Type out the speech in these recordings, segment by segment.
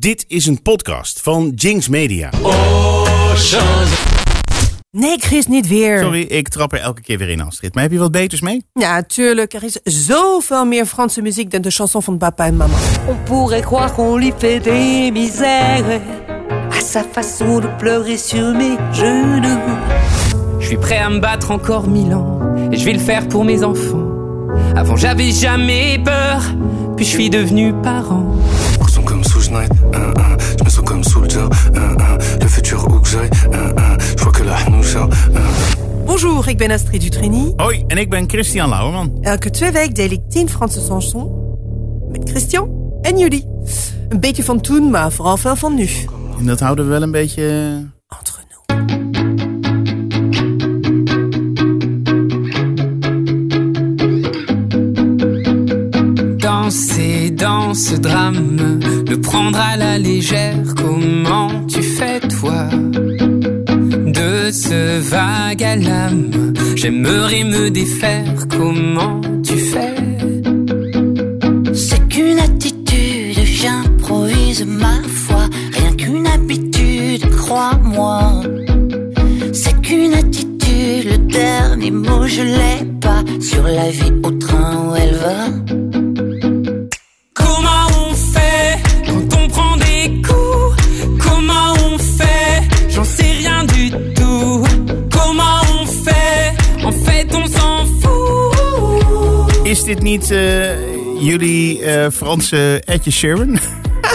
Dit is een podcast van Jinx Media. Nee, Chris, niet weer. Sorry, ik trap er elke keer weer in, Astrid. Maar heb je wat beters mee? Ja, tuurlijk. Er is zoveel meer Franse muziek dan de chanson van papa en mama. On pourrait croire qu'on lui fait des misères à sa façon de pleurer sur mes genoux. Je suis prêt à me battre encore mille ans et je vais le faire pour mes enfants. Avant j'avais jamais peur, puis je suis devenu parent. Comme sous Schneid, un, un. Je me sens comme soldier, un, un. Le futur où que j'aille. Je vois que la hnoucha, un. Bonjour, ik ben Astrid Dutrini. Hoi, en ik ben Christian Lauerman. Elke twee weken deel ik 10 Franse chansons met Christian en jullie. Een beetje van toen, maar vooral veel van nu. En dat houden we wel een beetje... Entre nous. Danser dans ce drame, prendre à la légère, comment tu fais toi De ce vague à l'âme, j'aimerais me défaire, comment tu fais? C'est qu'une attitude, j'improvise ma foi. Rien qu'une habitude, crois-moi. C'est qu'une attitude, le dernier mot je l'ai pas. Sur la vie au train où elle va? Dit niet eh, jullie eh, Franse Edje Sheeran?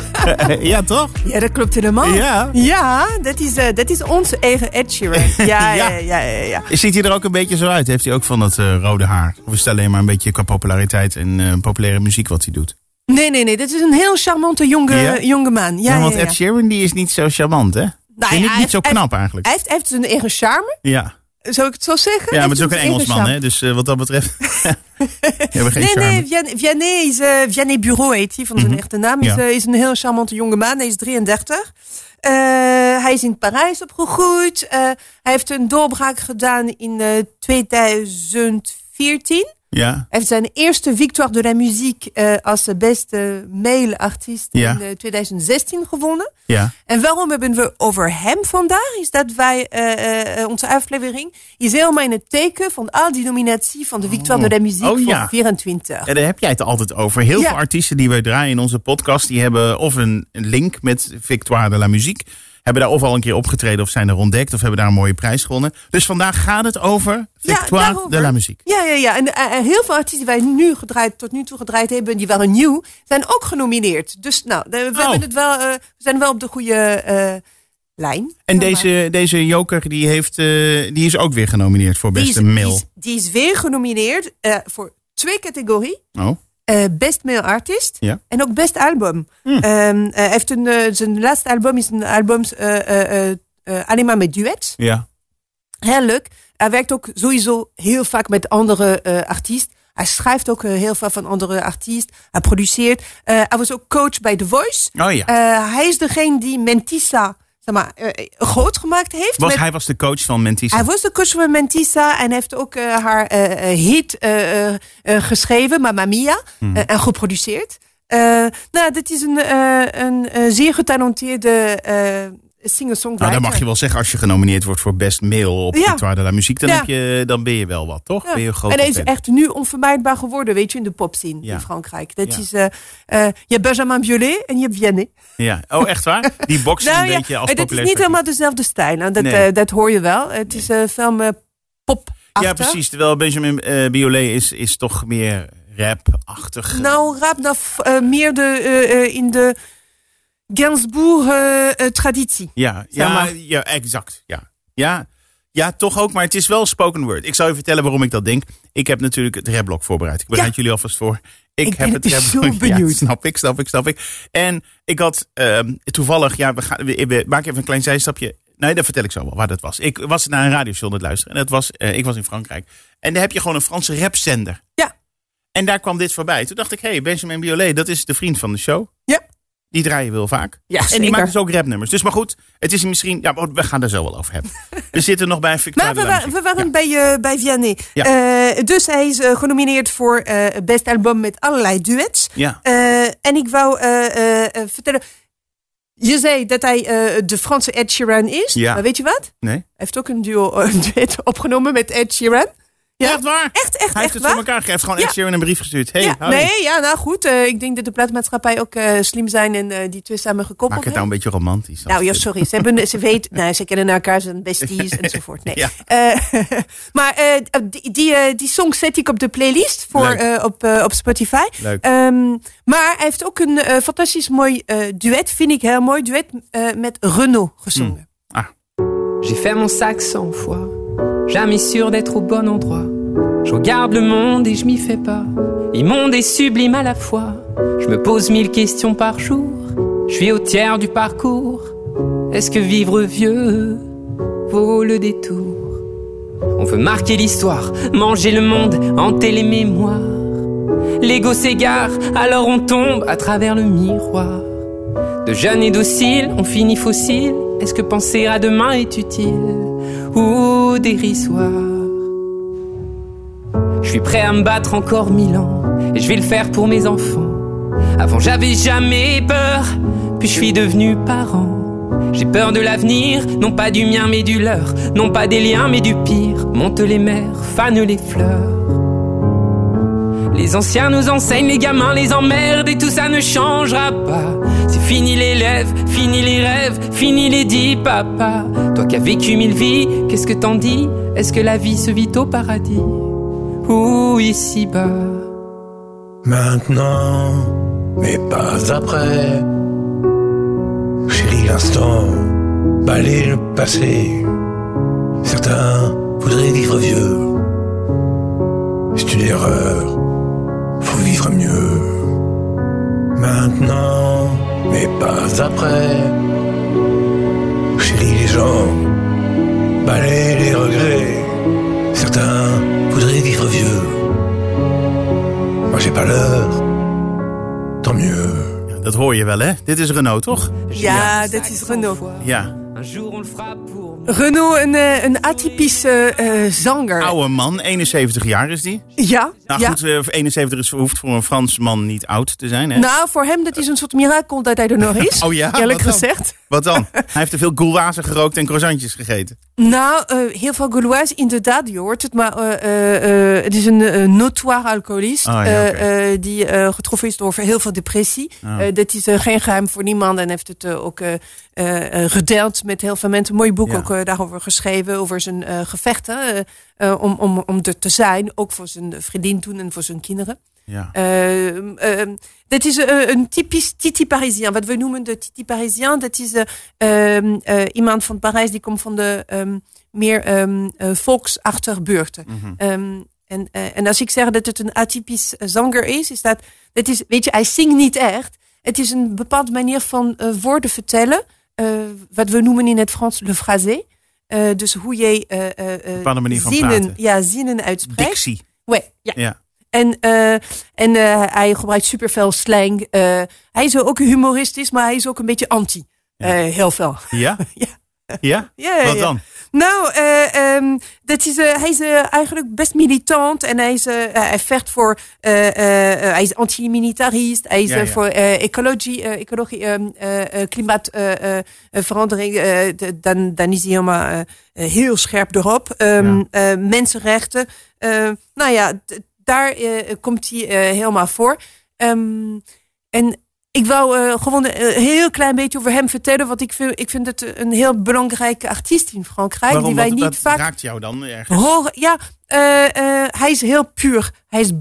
ja, toch? Ja, dat klopt helemaal. Ja. Ja, dat is, eh, dat is onze eigen Ed Sheeran. Ja, ja, ja, ja. ja, ja. Ziet hij er ook een beetje zo uit? Heeft hij ook van dat rode haar? Of is het alleen maar een beetje qua populariteit en populaire muziek wat hij doet? Nee, nee, nee. Dit is een heel charmante jonge, Ja? jonge man. Ja, want. Ed Sheeran die is niet zo charmant, hè? Nou hij niet zo knap eigenlijk. Hij heeft, hij heeft zijn eigen charme. Ja, Zou ik het zo zeggen? ja maar het is ook een Engelsman, hè? Dus eh, wat dat betreft hebben geen Nee, charme. nee, Vian- Vianney is, Vianney Bureau heet hij van zijn echte naam. Is, Mhm. Ja. eh, is een heel charmante jonge man. Hij is 33. Eh, hij is in Parijs opgegroeid. Hij heeft een doorbraak gedaan in eh, 2014. Ja, Hij heeft zijn eerste Victoire de la Musique eh, als beste male artiest Ja. in eh, 2016 gewonnen. ja. En waarom hebben we over hem vandaag? Is dat wij, eh, eh, onze aflevering, is helemaal in het teken van al die nominatie van de Victoire de la Musique Oh, ja. voor 24. Ja, daar heb jij het altijd over. Heel Ja. veel artiesten die wij draaien in onze podcast, die hebben of een een link met Victoire de la Musique. Hebben daar of al een keer opgetreden of zijn er ontdekt of hebben daar een mooie prijs gewonnen. Dus vandaag gaat het over Victoire de la Musique. Ja, ja, ja. En eh, heel veel artiesten die wij nu gedraaid, tot nu toe gedraaid hebben, die waren nieuw, zijn ook genomineerd. Dus nou, we, Oh. hebben het wel, eh, we zijn wel op de goede eh, lijn. En maar. deze, deze joker die, heeft, die is ook weer genomineerd voor die beste is, mail. Die is, die is weer genomineerd voor twee categorieën. Oh, Eh, best male artist Ja. en ook best album. Ehm, eh, hij heeft een, eh, zijn laatste album is een album alleen maar met duets. ja. Heel leuk. Hij werkt ook sowieso heel vaak met andere artiesten. Hij schrijft ook heel veel van andere artiesten. Hij produceert. Hij was ook coach bij The Voice. Oh ja. Hij is degene die Mentissa zeg maar, eh, groot gemaakt heeft. Was, met- hij was de coach van Mentisa. hij was de coach van Mentissa en heeft ook eh, haar eh, eh, hit eh, eh, eh, geschreven, Mamma Mia, Hmm. eh, en geproduceerd. Eh, nou, dit is een, eh, een eh, zeer getalenteerde eh singer-songwriter. nou, dat mag je wel zeggen als je genomineerd wordt voor best mail op Ja. Victoire de la Musique. Dan, Ja. heb je, dan ben je wel wat, toch? Ja. Ben je een grote en hij is echt nu onvermijdbaar geworden, weet je, in de popscene in Frankrijk. Dat is, eh, eh, je hebt Benjamin Biolay en je hebt Vianney. Ja. Oh, echt waar? Die boksen Nou een beetje als het is niet helemaal dezelfde stijl. hè. Dat, Nee. eh, dat hoor je wel. Het is veel meer pop Ja, precies. Terwijl Benjamin Biolay is, is toch meer rap-achtig. Nou, rap nou, meer de, in de Gainsbourg-traditie. ja, zeg ja, maar. ja, exact. Ja. Ja, ja, toch ook. Maar het is wel spoken word. Ik zal je vertellen waarom ik dat denk. Ik heb natuurlijk het rapblok voorbereid. Ik bereid Ja. jullie alvast voor. Ik, Ik heb ben het zo rapblok. benieuwd. Ja, snap ik, snap ik, snap ik. En ik had ehm, toevallig, ja, we, gaan, we, we maken even een klein zijstapje. Nee, dat vertel ik zo wel waar dat was. Ik was naar een radioshow aan het luisteren. En dat was, eh, ik was in Frankrijk. En daar heb je gewoon een Franse rapzender. Ja. En daar kwam dit voorbij. Toen dacht ik, hé, hey, Benjamin Biolay, dat is de vriend van de show. Ja. Die draaien we heel vaak. Ja, en die zeker. maakt dus ook rapnummers. Dus maar goed, het is misschien... Ja, we gaan er zo wel over hebben. We zitten nog bij Victoire Maar we, wa- waren Ja. bij, eh, bij Vianney. Ja. Eh, dus hij is eh, genomineerd voor eh best album met allerlei duets. Ja. En ik wou vertellen. je zei dat hij de Franse Ed Sheeran is. Ja. Maar weet je wat? Hij Nee? heeft ook een duo, duet opgenomen met Ed Sheeran. Ja. Echt waar? Echt, echt, Hij heeft echt het waar. voor elkaar gegeven. Hij heeft gewoon Ja. Ed Sheeran een brief gestuurd. Hey, ja, nee, ja, nou goed. eh, ik denk dat de platenmaatschappij ook eh, slim zijn en eh, die twee samen gekoppeld Maak het nou een beetje romantisch. Nou ja, sorry. Ze, hebben, ze weten, nou, ze kennen elkaar, zijn besties enzovoort. Nee. Ja. Eh, maar eh, die, die, die song zet ik op de playlist voor, Leuk. eh, op, op Spotify. Leuk. Ehm, maar hij heeft ook een fantastisch mooi eh, duet, vind ik heel mooi, duet eh, met Renault gezongen. J'ai fait mon sac cent fois, jamais sûr d'être au bon endroit. Je regarde le monde et je m'y fais pas. Immonde et sublime à la fois. Je me pose mille questions par jour. Je suis au tiers du parcours. Est-ce que vivre vieux vaut le détour? On veut marquer l'histoire, manger le monde, hanter les mémoires. L'ego s'égare, alors on tombe à travers le miroir. De jeunes et dociles, on finit fossile. Est-ce que penser à demain est utile ou dérisoire? Je suis prêt à me battre encore mille ans et je vais le faire pour mes enfants. Avant j'avais jamais peur, puis je suis devenu parent. J'ai peur de l'avenir, non pas du mien mais du leur, non pas des liens mais du pire. Monte les mers, fanent les fleurs. Les anciens nous enseignent, les gamins les emmerdent et tout ça ne changera pas. Fini les lèvres, fini les rêves, fini les dix papas. Toi qui as vécu mille vies, qu'est-ce que t'en dis? Est-ce que la vie se vit au paradis? Ou ici-bas? Maintenant, mais pas après. Chérie, l'instant, balayer le passé. Certains voudraient vivre vieux. C'est une erreur, faut vivre mieux. Maintenant, mais pas après. Chérie, les gens, balayer les regrets. Certains voudraient vivre vieux. Moi j'ai pas l'heure, tant mieux. Dat hoor je wel, hè? Dit is Renault, toch? Ja, dat is Renault. Ja. Un jour on le fera pour Renault, een, eh, een atypische eh, zanger. Oude man, 71 jaar is die. Ja, Nou ja. goed, eh, 71 is, hoeft voor een Frans man niet oud te zijn, hè? Nou, voor hem dat is een soort mirakel dat hij er nog is. Oh ja, Eerlijk wat dan? gezegd. Wat dan? Hij heeft te veel gouazen gerookt en croissantjes gegeten. Nou, eh, heel veel Gaulois, inderdaad, je hoort het. Maar eh, eh, eh, het is een eh, notoire alcoholist. Oh ja, eh, eh, die eh, getroffen is door heel veel depressie. Oh. Eh, dat is eh, geen geheim voor niemand. En heeft het eh, ook eh, eh, eh, gedeeld met heel veel mensen. Een mooi boek Ja. ook eh, daarover geschreven. Over zijn eh, gevechten. eh, eh, om, om, om er te zijn. Ook voor zijn vriendin toen en voor zijn kinderen. Ja. Ehm, ehm, dat is eh, een typisch Titi Parisien. Wat we noemen de Titi Parisien. Dat is eh, ehm, eh, iemand van Parijs die komt van de ehm, meer ehm eh, volksachterbuurten. Mhm. Ehm, en, eh, en als ik zeg dat het een atypisch eh, zanger is, is dat, dat is, weet je, hij zingt niet echt. Het is een bepaalde manier van eh, woorden vertellen. Eh, wat we noemen in het Frans le phrasé. Eh, dus hoe je eh, zinnen, ja, zinnen uitspreekt. Dixie. Ouais, ja. Ja. En, en hij gebruikt superveel slang. Hij is ook humoristisch, maar hij is ook een beetje anti. Ja. Heel veel. Ja? Ja. Ja? Ja, Wat dan? Nou, ehm, dat is, eh, hij is eh, eigenlijk best militant en hij, is, hij vecht voor, hij is anti-militarist, hij is Ja, ja. voor ecologie, ecologie ehm, eh, eh, klimaatverandering. dan, dan is hij helemaal heel scherp erop. Ehm, eh, mensenrechten. Nou ja, daar komt hij helemaal voor. Ehm, en ik wou eh, gewoon een heel klein beetje over hem vertellen. Want ik vind, ik vind het een heel belangrijke artiest in Frankrijk. Waarom? Die wij Wat, niet vaak raakt jou dan ergens? horen. Ja, eh, eh, hij is heel puur. Hij is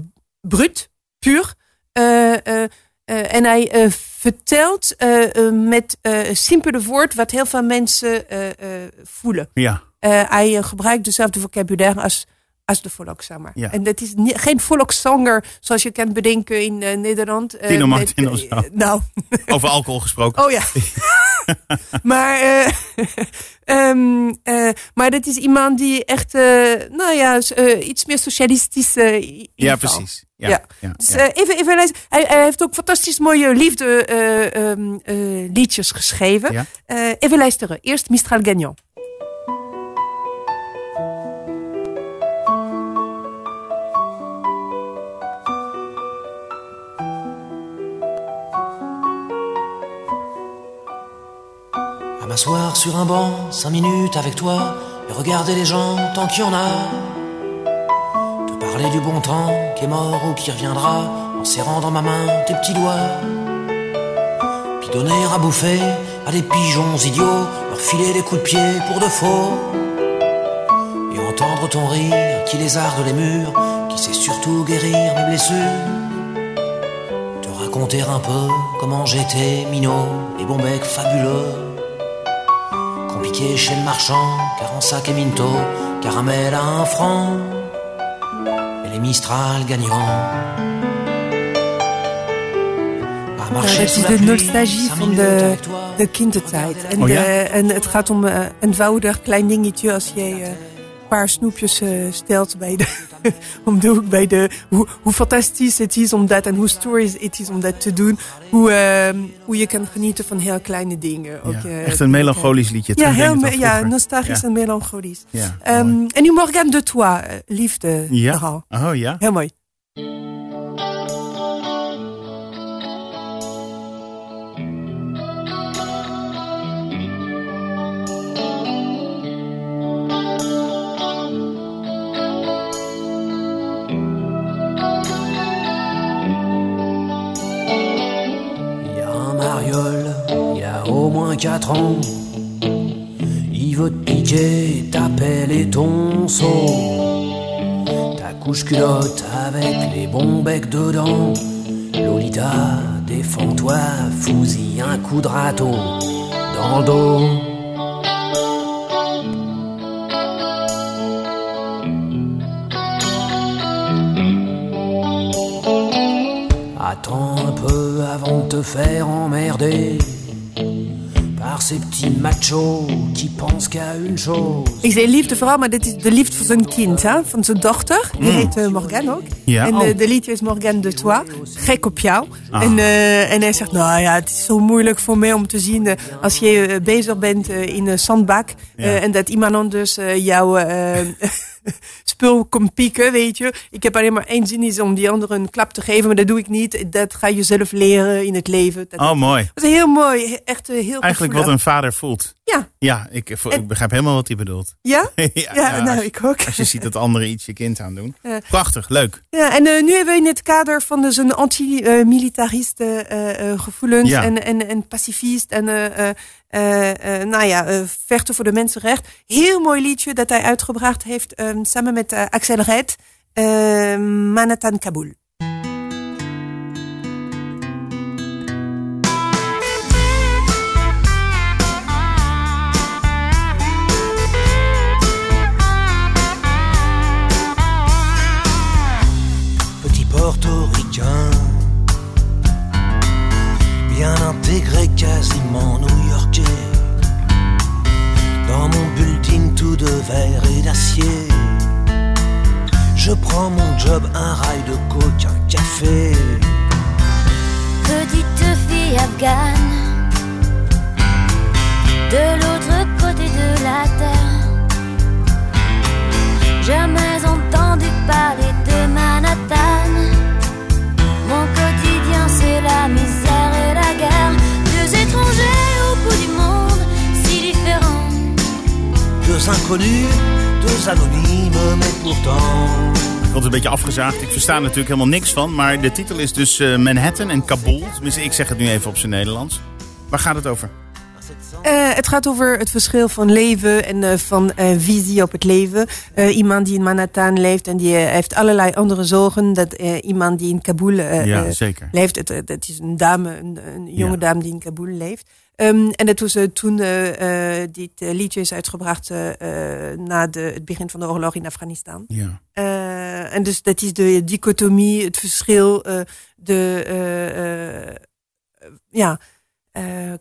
bruut, puur. Eh, eh, eh, en hij eh, vertelt eh, eh, met eh simpele woord wat heel veel mensen eh, eh, voelen. Ja. Eh, hij eh, gebruikt dezelfde vocabulaire als, als de volkszanger. Ja. En dat is niet, geen volkszanger zoals je kan bedenken in eh, Nederland. Eh, Tino met, Martin of eh, zo. nou, Over alcohol gesproken. Oh ja. maar, eh, ehm, eh, maar dat is iemand die echt, eh, nou ja, eh, iets meer socialistisch. i- ja, precies. Ja. Ja. Ja. Dus, ja. eh, even, even luisteren. Hij, hij heeft ook fantastisch mooie liefde eh, ehm, eh, liedjes geschreven. Ja. Eh, even luisteren. Eerst Mistral Gagnant. M'asseoir sur un banc, cinq minutes avec toi, et regarder les gens tant qu'il y en a. Te parler du bon temps qui est mort ou qui reviendra, en serrant dans ma main tes petits doigts. Puis donner à bouffer à des pigeons idiots, leur filer des coups de pied pour de faux. Et entendre ton rire qui lézarde les murs, qui sait surtout guérir mes blessures. Te raconter un peu comment j'étais minot et bon bec fabuleux. Compliqué chez le marchand, car en sac et minto, caramel à un franc. Et les Mistral gagnants. À Ja, marcher dat sous is la de nostalgie van de, de kindertijd. En, Oh ja? de- en het gaat om eenvoudig klein dingetje als je een paar snoepjes eh, stelt bij de, om de hoek bij de hoe, hoe fantastisch het is om dat en hoe stoer het is om dat te doen. Hoe, eh, hoe je kan genieten van heel kleine dingen. Ook, Ja, eh, echt een melancholisch liedje. Ja, heel, ja nostalgisch Ja. en melancholisch. Ja, Ehm, en nu Morgane de Toi, eh, liefde ja. verhaal. Oh ja. Heel mooi. 24 ans. Il veut te piquer ta pelle et ton seau. Ta couche culotte avec les bons becs dedans. Lolita, défends-toi, fousille un coup de râteau dans le dos. Attends un peu avant de te faire emmerder. Par ces petits machos qui pensent qu'à une chose. Ik zei liefde vooral, maar dit is de liefde voor zijn kind, hè? van zijn dochter. Die heet eh, Morgane ook. Ja, En oh. eh, de liedje is Morgane de Toi, gek op jou. En, eh, en hij zegt, nou ja, het is zo moeilijk voor mij om te zien... als je bezig bent in een zandbak... Ja. en dat iemand anders jouw eh, spul komt pieken, weet je. Ik heb alleen maar één zin is om die andere een klap te geven... maar dat doe ik niet. Dat ga je zelf leren in het leven. Dat, Oh, mooi. dat is heel mooi, echt eh, heel Eigenlijk wat een vader voelt. Ja, Ja, ik, ik begrijp helemaal wat hij bedoelt. ja? ja, Ja, nou, als, ik ook. als je ziet dat anderen iets je kind aan doen. Ja. Prachtig, leuk. Ja, en eh, nu hebben we in het kader van dus een anti-militariste eh, eh, gevoelens Ja. en, en, en pacifist en eh, nou ja, vechten voor de mensenrecht. Heel mooi liedje dat hij uitgebracht heeft ehm, samen met Axel Red, eh, Manhattan Kabul. Inconnus, deux anonymes, mais pourtant. Word een beetje afgezaagd. Ik versta er natuurlijk helemaal niks van. Maar de titel is dus eh, Manhattan en Kabul. Tenminste, ik zeg het nu even op zijn Nederlands. Waar gaat het over? Eh, het gaat over het verschil van leven en eh, van eh, visie op het leven. Iemand die in Manhattan leeft en die heeft allerlei andere zorgen. Dat iemand die in Kabul ja, zeker. leeft. Het, dat is een dame, een, een jonge Ja. dame die in Kabul leeft. Ehm, en dat was toen dit liedje is uitgebracht na de, het begin van de oorlog in Afghanistan. Ja. En dus dat is de dichotomie, het verschil, de ja,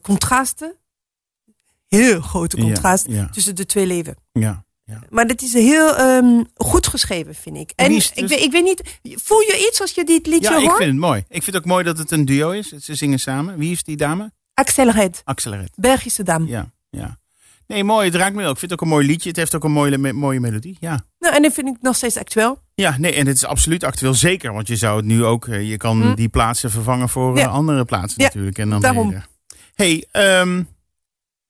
contrasten. Heel grote contrast ja. tussen de twee leven. Ja. ja. Maar dat is heel ehm, goed geschreven, vind ik. En ik, dus? weet, ik weet niet, voel je iets als je dit liedje Ja, ik hoort? vind het mooi. Ik vind het ook mooi dat het een duo is. Ze zingen samen. Wie is die dame? Axel Red, Axel Red. Belgische dame. Ja, ja. Nee, mooi. Het raakt me wel. Ik vind het ook een mooi liedje. Het heeft ook een mooie, me- mooie melodie. Ja. Nou, en dat vind ik nog steeds actueel. Ja, nee, en het is absoluut actueel. Zeker, want je zou het nu ook... eh, Je kan Hm. die plaatsen vervangen voor eh, Ja. andere plaatsen Ja, natuurlijk. En dan daarom. hey, ehm,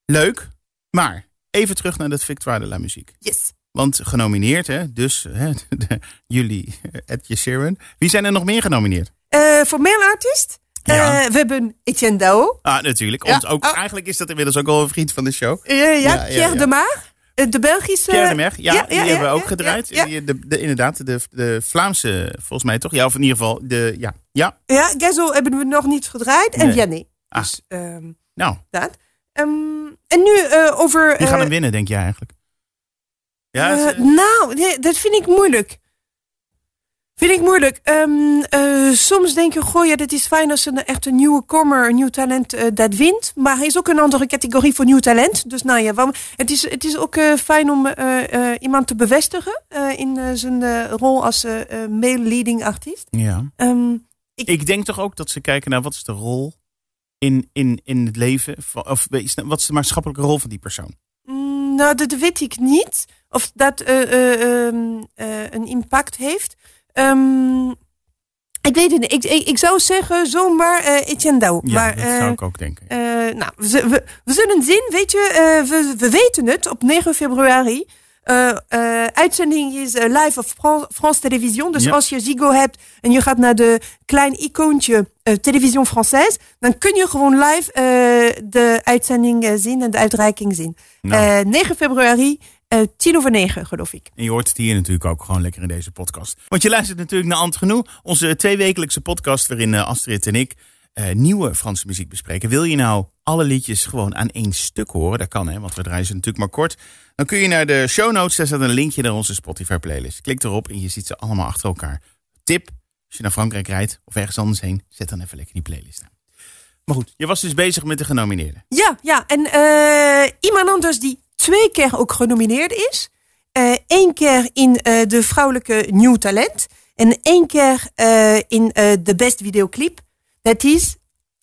Leuk. Maar even terug naar dat Victoire de la Muziek. Yes. Want genomineerd, hè? Dus hè, de- jullie, Ed Sheeran. Wie zijn er nog meer genomineerd? Eh, voor male artiest? Ja. Eh, we hebben Etienne Dao. Ah, natuurlijk. Ja. Ons ook, Oh. Eigenlijk is dat inmiddels ook al een vriend van de show. Eh, ja, Ja, Pierre ja. de Maar. eh, de Belgische... Pierre de Merch, ja, die hebben we ook gedraaid. Die, de, de, inderdaad, de, de Vlaamse, volgens mij toch? Ja, of in ieder geval, de, ja. Ja, Ja, hebben we nog niet gedraaid. En Nee. Vianney. Ah. Dus ehm, nou, dat. Ehm, en nu eh, over... wie gaat eh, hem winnen, denk jij eigenlijk? Ja, Eh, nou, nee, dat vind ik moeilijk. Vind ik moeilijk. Ehm, eh, soms denk je, goh, ja, dit is fijn als een echt een nieuwe kommer, een nieuw talent eh, dat wint. Maar hij is ook een andere categorie voor nieuw talent. Dus nou ja, waarom- het, is, het is ook eh, fijn om eh, eh, iemand te bevestigen eh, in eh, zijn eh, rol als eh, eh, male leading artiest. ja. Ehm, Ik denk toch ook dat ze kijken naar wat is de rol in, in, in het leven. Of wat is de maatschappelijke rol van die persoon? Mm, Nou, dat weet ik niet. Of dat eh, eh, ehm, eh, een impact heeft. Ehm, ik weet het niet. Ik, ik, ik zou zeggen zomaar Etienne Douw. Ja, maar, dat zou ik ook denken. nou, we, we, we zullen zien. Weet je, we, we weten het op 9 februari. Eh, eh, uitzending is eh, live op Fran- France Television. Dus Ja. als je Ziggo hebt en je gaat naar de klein icoontje Television Française, dan kun je gewoon live de uitzending zien en de uitreiking zien. Nou. Eh, 9 februari, eh, tien over negen, geloof ik. En je hoort het hier natuurlijk ook gewoon lekker in deze podcast. Want je luistert natuurlijk naar Ant Genoeg, onze tweewekelijkse podcast waarin Astrid en ik eh, nieuwe Franse muziek bespreken. Wil je nou alle liedjes gewoon aan één stuk horen? Dat kan hè, want we draaien ze natuurlijk maar kort. Dan kun je naar de show notes, daar staat een linkje naar onze Spotify playlist. Klik erop en je ziet ze allemaal achter elkaar. Tip, als je naar Frankrijk rijdt of ergens anders heen, zet dan even lekker die playlist aan. Maar goed, je was dus bezig met de genomineerden. Ja, ja. En eh, iemand anders die twee keer ook genomineerd is. Eén keer in eh, de vrouwelijke nieuw talent. En één keer eh, in eh, de best videoclip. Dat is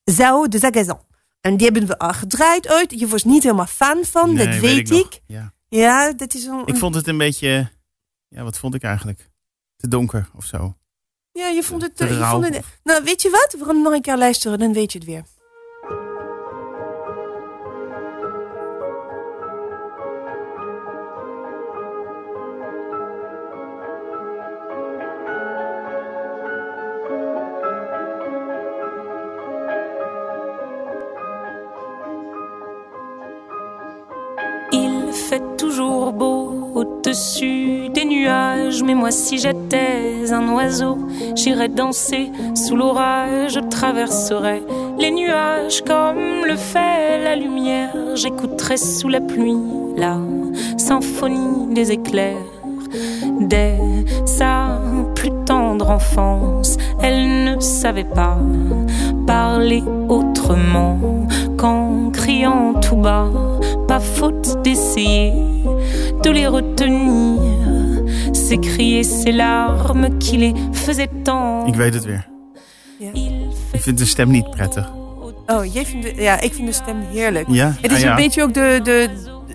Zao de Zagazan. En die hebben we al gedraaid ooit. Je was niet helemaal fan van, Nee, dat weet, ik. nog. Ja. Ja, dat is een... Ik vond het een beetje, ja, wat vond ik eigenlijk? Te donker of zo. ja, je vond het... te je vond het nou, weet je wat? We gaan nog een keer luisteren, dan weet je het weer. Au-dessus des nuages, mais moi si j'étais un oiseau, j'irais danser sous l'orage, je traverserais les nuages comme le fait la lumière, j'écouterais sous la pluie la symphonie des éclairs. Dès sa plus tendre enfance, elle ne savait pas parler autrement qu'en criant tout bas. Pas faute d'essayer de les retenir. Larmes qui les faisaient tant. Ik weet het weer. Ik vind de stem niet prettig. Oh, jij vindt de, ja, ik vind de stem heerlijk. Ja? Het is Ah, ja. een beetje ook de, de,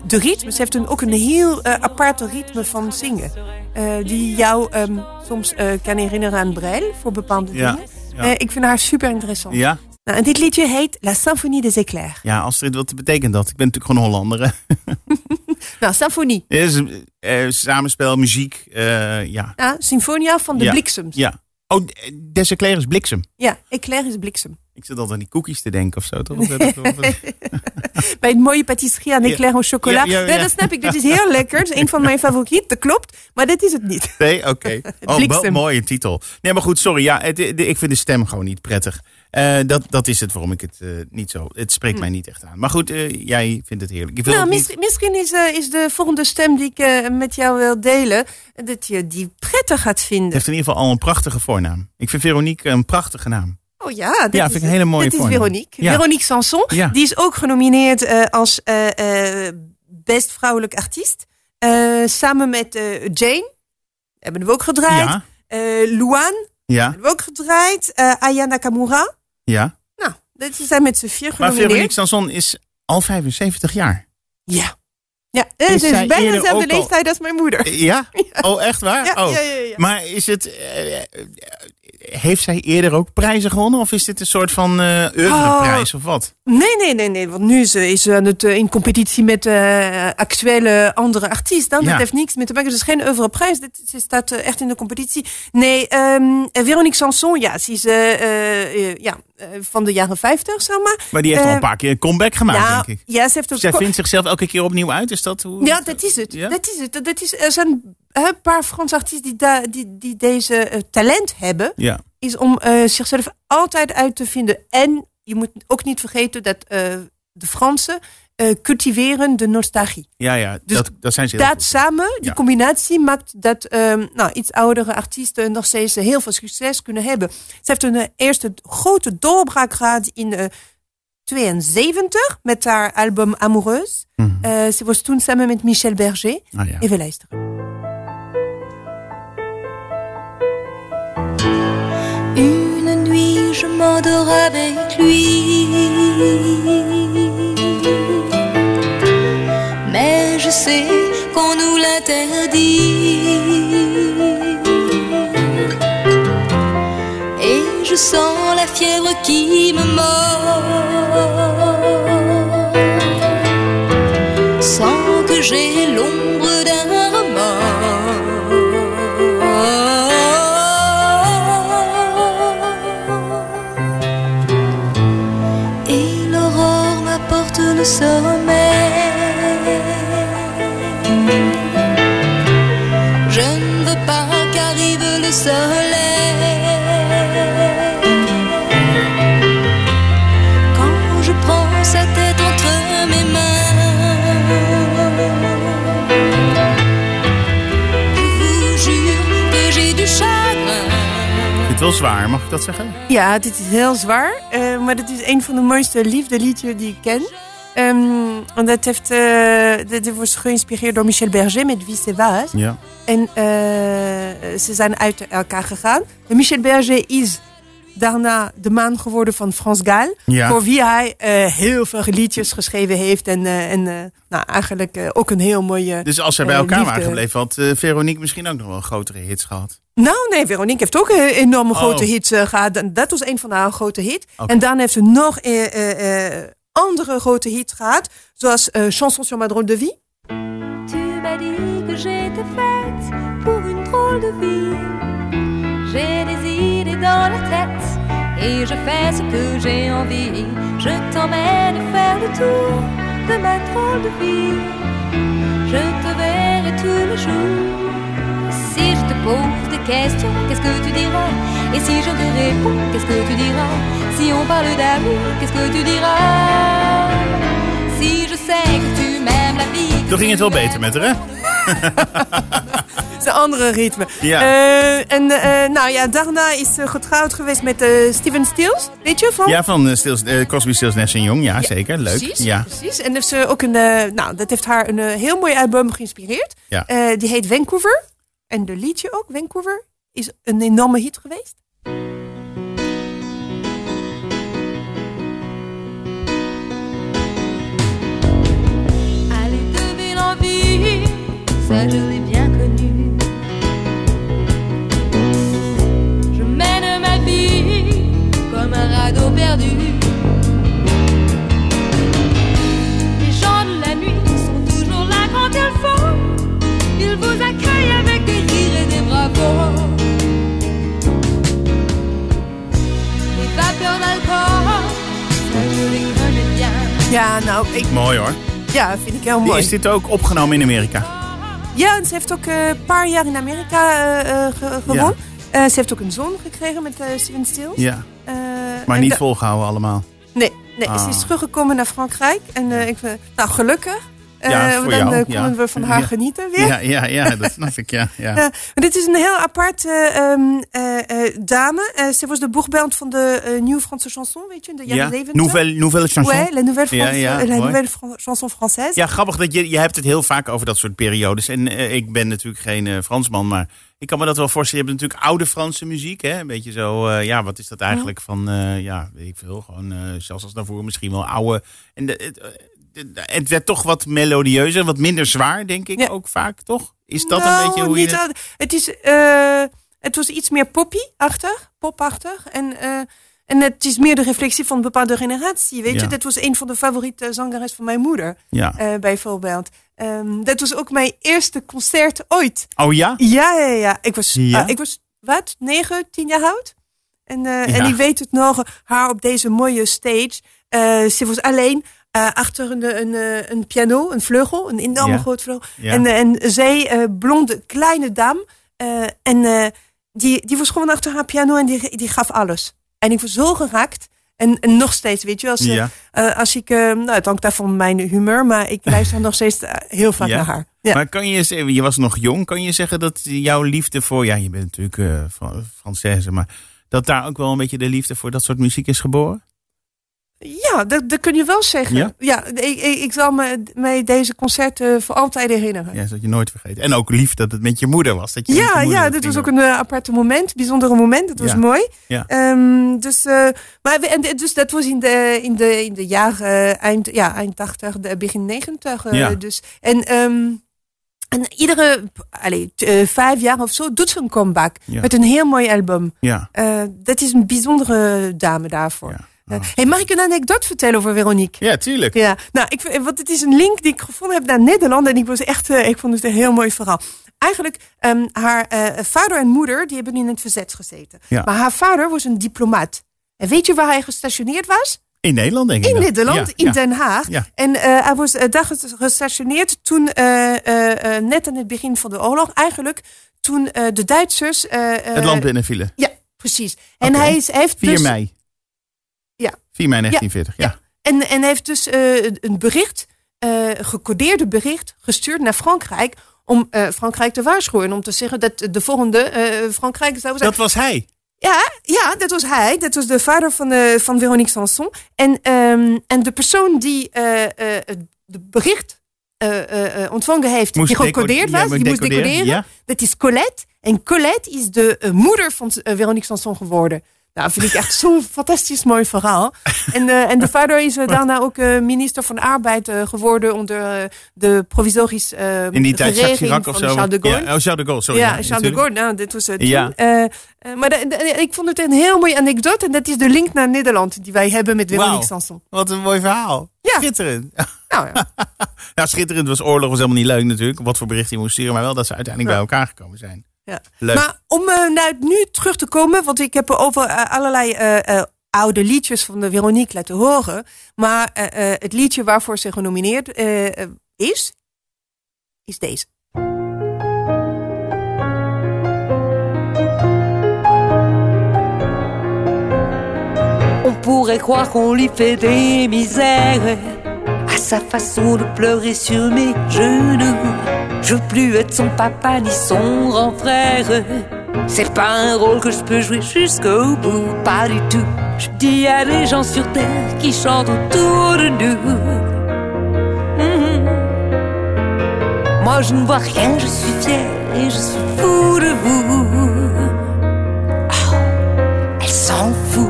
de ritme. Ze heeft een, ook een heel eh, aparte ritme van zingen. Eh, die jou ehm, soms eh, kan herinneren aan Brel voor bepaalde Ja, dingen. ja. Eh, ik vind haar super interessant. Ja? Nou, en dit liedje heet La Symphonie des Éclairs. Ja, Astrid, wat betekent dat? Ik ben natuurlijk gewoon Hollander. Nou, symfonie. Het is een eh, samenspel, muziek, eh, ja. Ja, Symfonia van de Ja. bliksems. ja. Oh, des Eclairs is bliksem. Ja, éclair is bliksem. Ik zit altijd aan die cookies te denken of zo, toch? Wat- Bij een mooie patisserie aan Ja. éclair au chocola. Ja, ja, ja. Ja, dat snap ik. Dit is heel lekker. Het is een van mijn favorieten. Dat klopt. Maar dit is het niet. Nee, oké. Oh, wel Bliksem. mooie titel. Nee, maar goed, sorry. Ja, het, de- ik vind de stem gewoon niet prettig. Eh, dat, dat is het waarom ik het eh, niet zo... Het spreekt mij niet echt aan. Maar goed, eh, jij vindt het heerlijk. Ik wil Hm. Nou, niet- misschien, misschien is, is de volgende stem die ik met jou wil delen... dat je die prettig gaat Het vinden. heeft in ieder geval al een prachtige voornaam. Ik vind Veronique een prachtige naam. Oh ja, dit Ja, is, vind ik een hele mooie Dit is. Veronique. Ja. Veronique Sanson. Ja. Die is ook genomineerd als best vrouwelijk artiest. Samen met Jane. Hebben we ook gedraaid. Ja, Luan. ja, Hebben we ook gedraaid. Eh, Aya Nakamura. Ja. Nou, dit zijn met z'n vier Maar genomineerd. Veronique Sanson is al 75 jaar. Ja. Ja, Is het is bijna dezelfde leeftijd als mijn moeder. Ja? Oh, echt waar? Ja, oh. ja. Maar is het... eh, eh, heeft zij eerder ook prijzen gewonnen? Of is dit een soort van eh oeuvreprijs of wat? Nee, nee, nee, nee. Want nu is ze, is ze aan het, eh, in competitie met eh, actuele andere artiesten. Dat heeft niks mee te maken. Het is geen oeuvreprijs. Dit- Ze staat eh, echt in de competitie. Nee, ehm eh, Veronique Sanson, ja, ze is eh, eh, eh, ja, eh, van de jaren 50, zeg maar. Maar die heeft al Eh, een paar keer een comeback gemaakt, denk ik. Ja, ze heeft ook... Zij vindt zichzelf elke keer opnieuw uit. Is dat hoe? Ja, dat is het. Ja? Dat is het. Dat is, er zijn een paar Franse artiesten die, da, die, die deze eh, talent hebben. Ja. Is om eh, zichzelf altijd uit te vinden. En je moet ook niet vergeten dat eh, de Fransen eh, cultiveren de nostalgie. Ja, ja. Dus dat, dat zijn ze heel Dat goed. samen, die Ja. combinatie, maakt dat ehm, nou, iets oudere artiesten nog steeds eh, heel veel succes kunnen hebben. Ze heeft een eh, eerste grote doorbraak gehad in eh 72 met haar album Amoureuse. Mhm. Eh, ze was toen samen met Michel Berger. Ah, ja. Even luisteren. Une nuit, je m'endors avec lui. Je sais qu'on nous l'interdit. Et je sens la fièvre qui me mord. Le soleil. Quand je prends sa tête entre mes mains, je vous jure que j'ai du chagrin. Dit wel zwaar, mag ik dat zeggen? Ja, dit is heel zwaar. eh, maar dit is een van de mooiste liefdeliedjes die ik ken. Ehm, en dat, heeft, eh, dat was geïnspireerd door Michel Berger met Wie c'est was. Ja. En eh, ze zijn uit elkaar gegaan. En Michel Berger is daarna de man geworden van Frans Gaal. Ja. Voor wie hij eh, heel veel liedjes geschreven heeft. En, eh, en eh, nou, eigenlijk eh, ook een heel mooie... Dus als zij bij eh, elkaar waren gebleven, had eh, Veronique misschien ook nog wel grotere hits gehad. Nou, nee, Veronique heeft ook een enorme Oh. grote hits eh, gehad. Dat was een van haar grote hits. En dan heeft ze nog eh, eh, eh, andere grote hits gehad. Zoals eh, Chanson sur ma drôle de vie. Tu m'as dit que j'étais faite pour une drôle de vie. J'ai des idées dans la tête et je fais ce que j'ai envie. Je t'emmène faire le tour de ma drôle de vie. Je te verrai tous les jours. Si je te pose des questions, qu'est-ce que tu diras? Et si je te réponds, qu'est-ce que tu diras? Si on parle d'amour, qu'est-ce que tu diras? Toen ging het wel beter met haar, hè? Het is een andere ritme. Ja. Eh, en eh, nou ja, daarna is ze getrouwd geweest met Steven Stills. Weet je van? Ja, van Stills, Crosby, Stills, Nash Young. Ja, zeker. Leuk. Precies, Ja. precies. En heeft ze ook een, eh, nou, dat heeft haar een heel mooi album geïnspireerd. Ja. Eh, die heet Vancouver. En de liedje ook, Vancouver, is een enorme hit geweest. Ça je l'ai bien connu. Je mène ma vie comme un radeau perdu. Les gens de la nuit sont toujours là quand il faut. Ils vous accueillent avec des rires et des bravos. Les vapeurs d'alcool, ça je les connais bien. Ja, nou, ik, Mooi hoor. ja, vind ik heel Die mooi. is dit ook opgenomen in Amerika? Ja, en ze heeft ook eh, een paar jaar in Amerika eh, eh, ge- gewoond. Ze heeft ook een zoon gekregen met Steven Stills. Ja. Maar niet volgehouden allemaal. Nee, nee Ah. ze is teruggekomen naar Frankrijk. En ik, vind- nou, gelukkig. Eh, Ja, voor dan jou, eh, ja. kunnen we van haar Ja. genieten weer. Ja, ja, ja, dat snap ik, ja. ja. Ja, maar dit is een heel aparte ehm, eh, eh, dame. Eh, ze was de boegband van de eh, nieuwe Franse chanson, weet je, in de jaren Ja, 70. nouvelle, nouvelle chanson. Ouais, la nouvelle, France, eh, la nouvelle chanson française. Ja, grappig dat je, je hebt het heel vaak over dat soort periodes. En eh, ik ben natuurlijk geen eh, Fransman, maar ik kan me dat wel voorstellen. Je hebt natuurlijk oude Franse muziek, hè? Een beetje zo, eh, ja, wat is dat eigenlijk van, eh, ja, weet ik veel. Gewoon, eh, zelfs als daarvoor misschien wel oude. En de, het, werd toch wat melodieuzer, wat minder zwaar, denk ik Ja. ook vaak, toch? Is dat Nou, een beetje hoe je niet het... al- Het is... eh, Het was iets meer poppy-achtig, popachtig. En, eh, en het is meer de reflectie van een bepaalde generatie. Weet Ja. je, dat was een van de favoriete zangeres van mijn moeder, Ja. eh, bijvoorbeeld. Ehm, dat was ook mijn eerste concert ooit. Oh ja? Ja, ja, ja. Ik was, Ja? ik was wat, negen, tien jaar oud. En, en ik weet het nog, haar op deze mooie stage. Eh, ze was alleen eh, achter een, een, eh, een piano, een vleugel, een enorme Ja. groot vleugel. Ja. En, eh, en zij, blonde, kleine dame, en die, die was gewoon achter haar piano en die, die gaf alles. En ik was zo geraakt. En, en nog steeds, weet je, als, Ja. als ik, nou, het hangt af van mijn humeur, maar ik luister nog steeds heel vaak Ja. naar haar. Ja. Maar kan je, zeggen- je was nog jong, kan je zeggen dat jouw liefde voor, ja, je bent natuurlijk Fra- Française, maar dat daar ook wel een beetje de liefde voor dat soort muziek is geboren? Ja, dat, dat kun je wel zeggen. Ja? ik, ik, ik zal me, mij deze concerten voor altijd herinneren. Ja, dat had je nooit vergeten. En ook lief dat het met je moeder was. Dat je Ja, moeder ja, dat dit was ook een eh, aparte moment, bijzondere moment. Dat was Ja. mooi. Ja. Ehm, dus, eh, maar, en, dus dat was in de, in de, in de jaren eind, ja, eind 80, de- begin 90. eh, Ja. dus, en, ehm, en iedere allez, eh, vijf jaar of zo doet ze een comeback. Ja. Met een heel mooi album. Ja. Eh, dat is een bijzondere dame daarvoor. Ja. Hey, mag ik een anekdote vertellen over Veronique? ja, tuurlijk. Ja, nou, ik, want het is een link die ik gevonden heb naar Nederland. En ik was echt, eh, ik vond het een heel mooi verhaal. Eigenlijk, ehm, haar eh, vader en moeder, die hebben in het verzet gezeten. Ja. Maar haar vader was een diplomaat. En weet je waar hij gestationeerd was? In Nederland denk ik. In. Nederland, Ja, in ja. Den Haag. Ja. En eh, hij was daar ges- gestationeerd toen, net aan het begin van de oorlog, eigenlijk toen de Duitsers... Het land binnenvielen. Ja, precies. En hij is, hij heeft 4 dus... mei. Ja. 4 mei 1940, ja. Ja. En, en hij heeft dus eh, een bericht, eh gecodeerde bericht, gestuurd naar Frankrijk. Om eh, Frankrijk te waarschuwen. Om te zeggen dat de volgende eh, Frankrijk zou zijn. Dat was hij. Ja, ja, dat was hij. Dat was de vader van, eh, van Veronique Sanson. En, ehm, en de persoon die eh eh, het de bericht eh, eh, eh, ontvangen heeft, Moest die gecodeerd ja, was, die moest decoderen, decoderen. ja. Dat is Colette. En Colette is de moeder van Veronique Sanson geworden. Nou, vind ik echt zo'n fantastisch mooi verhaal. En, eh, en de vader is eh, daarna ook eh, minister van Arbeid geworden onder de provisorische eh In die tijd Chirac van of zo. Charles de Gaulle. Ja, oh, Charles de Gaulle, sorry. Ja, Charles de natuurlijk. Gaulle. Nou, dit was het. Ja. Maar de- de- ik vond het een heel mooie anekdote. En dat is de link naar Nederland die wij hebben met Veronique Wauw. Sanson. Wat een mooi verhaal. Ja. Schitterend. Nou ja. Nou, schitterend was oorlog, was helemaal niet leuk natuurlijk. Wat voor bericht je moest sturen, maar wel dat ze uiteindelijk bij elkaar gekomen zijn. Ja. Leuk. Maar om eh, naar het nu terug te komen, want ik heb over eh, allerlei eh, eh, oude liedjes van de Veronique laten horen. Maar eh, eh, het liedje waarvoor ze genomineerd is, is deze. On pourrait croire qu'on lui fait des misères sa façon de pleurer sur mes genoux. Je veux plus être son papa ni son grand frère. C'est pas un rôle que je peux jouer jusqu'au bout, pas du tout. Je dis à des gens sur terre qui chantent autour de nous. Mhm. Moi je ne vois rien, je suis fier et je suis fou de vous. Oh, elle s'en fout.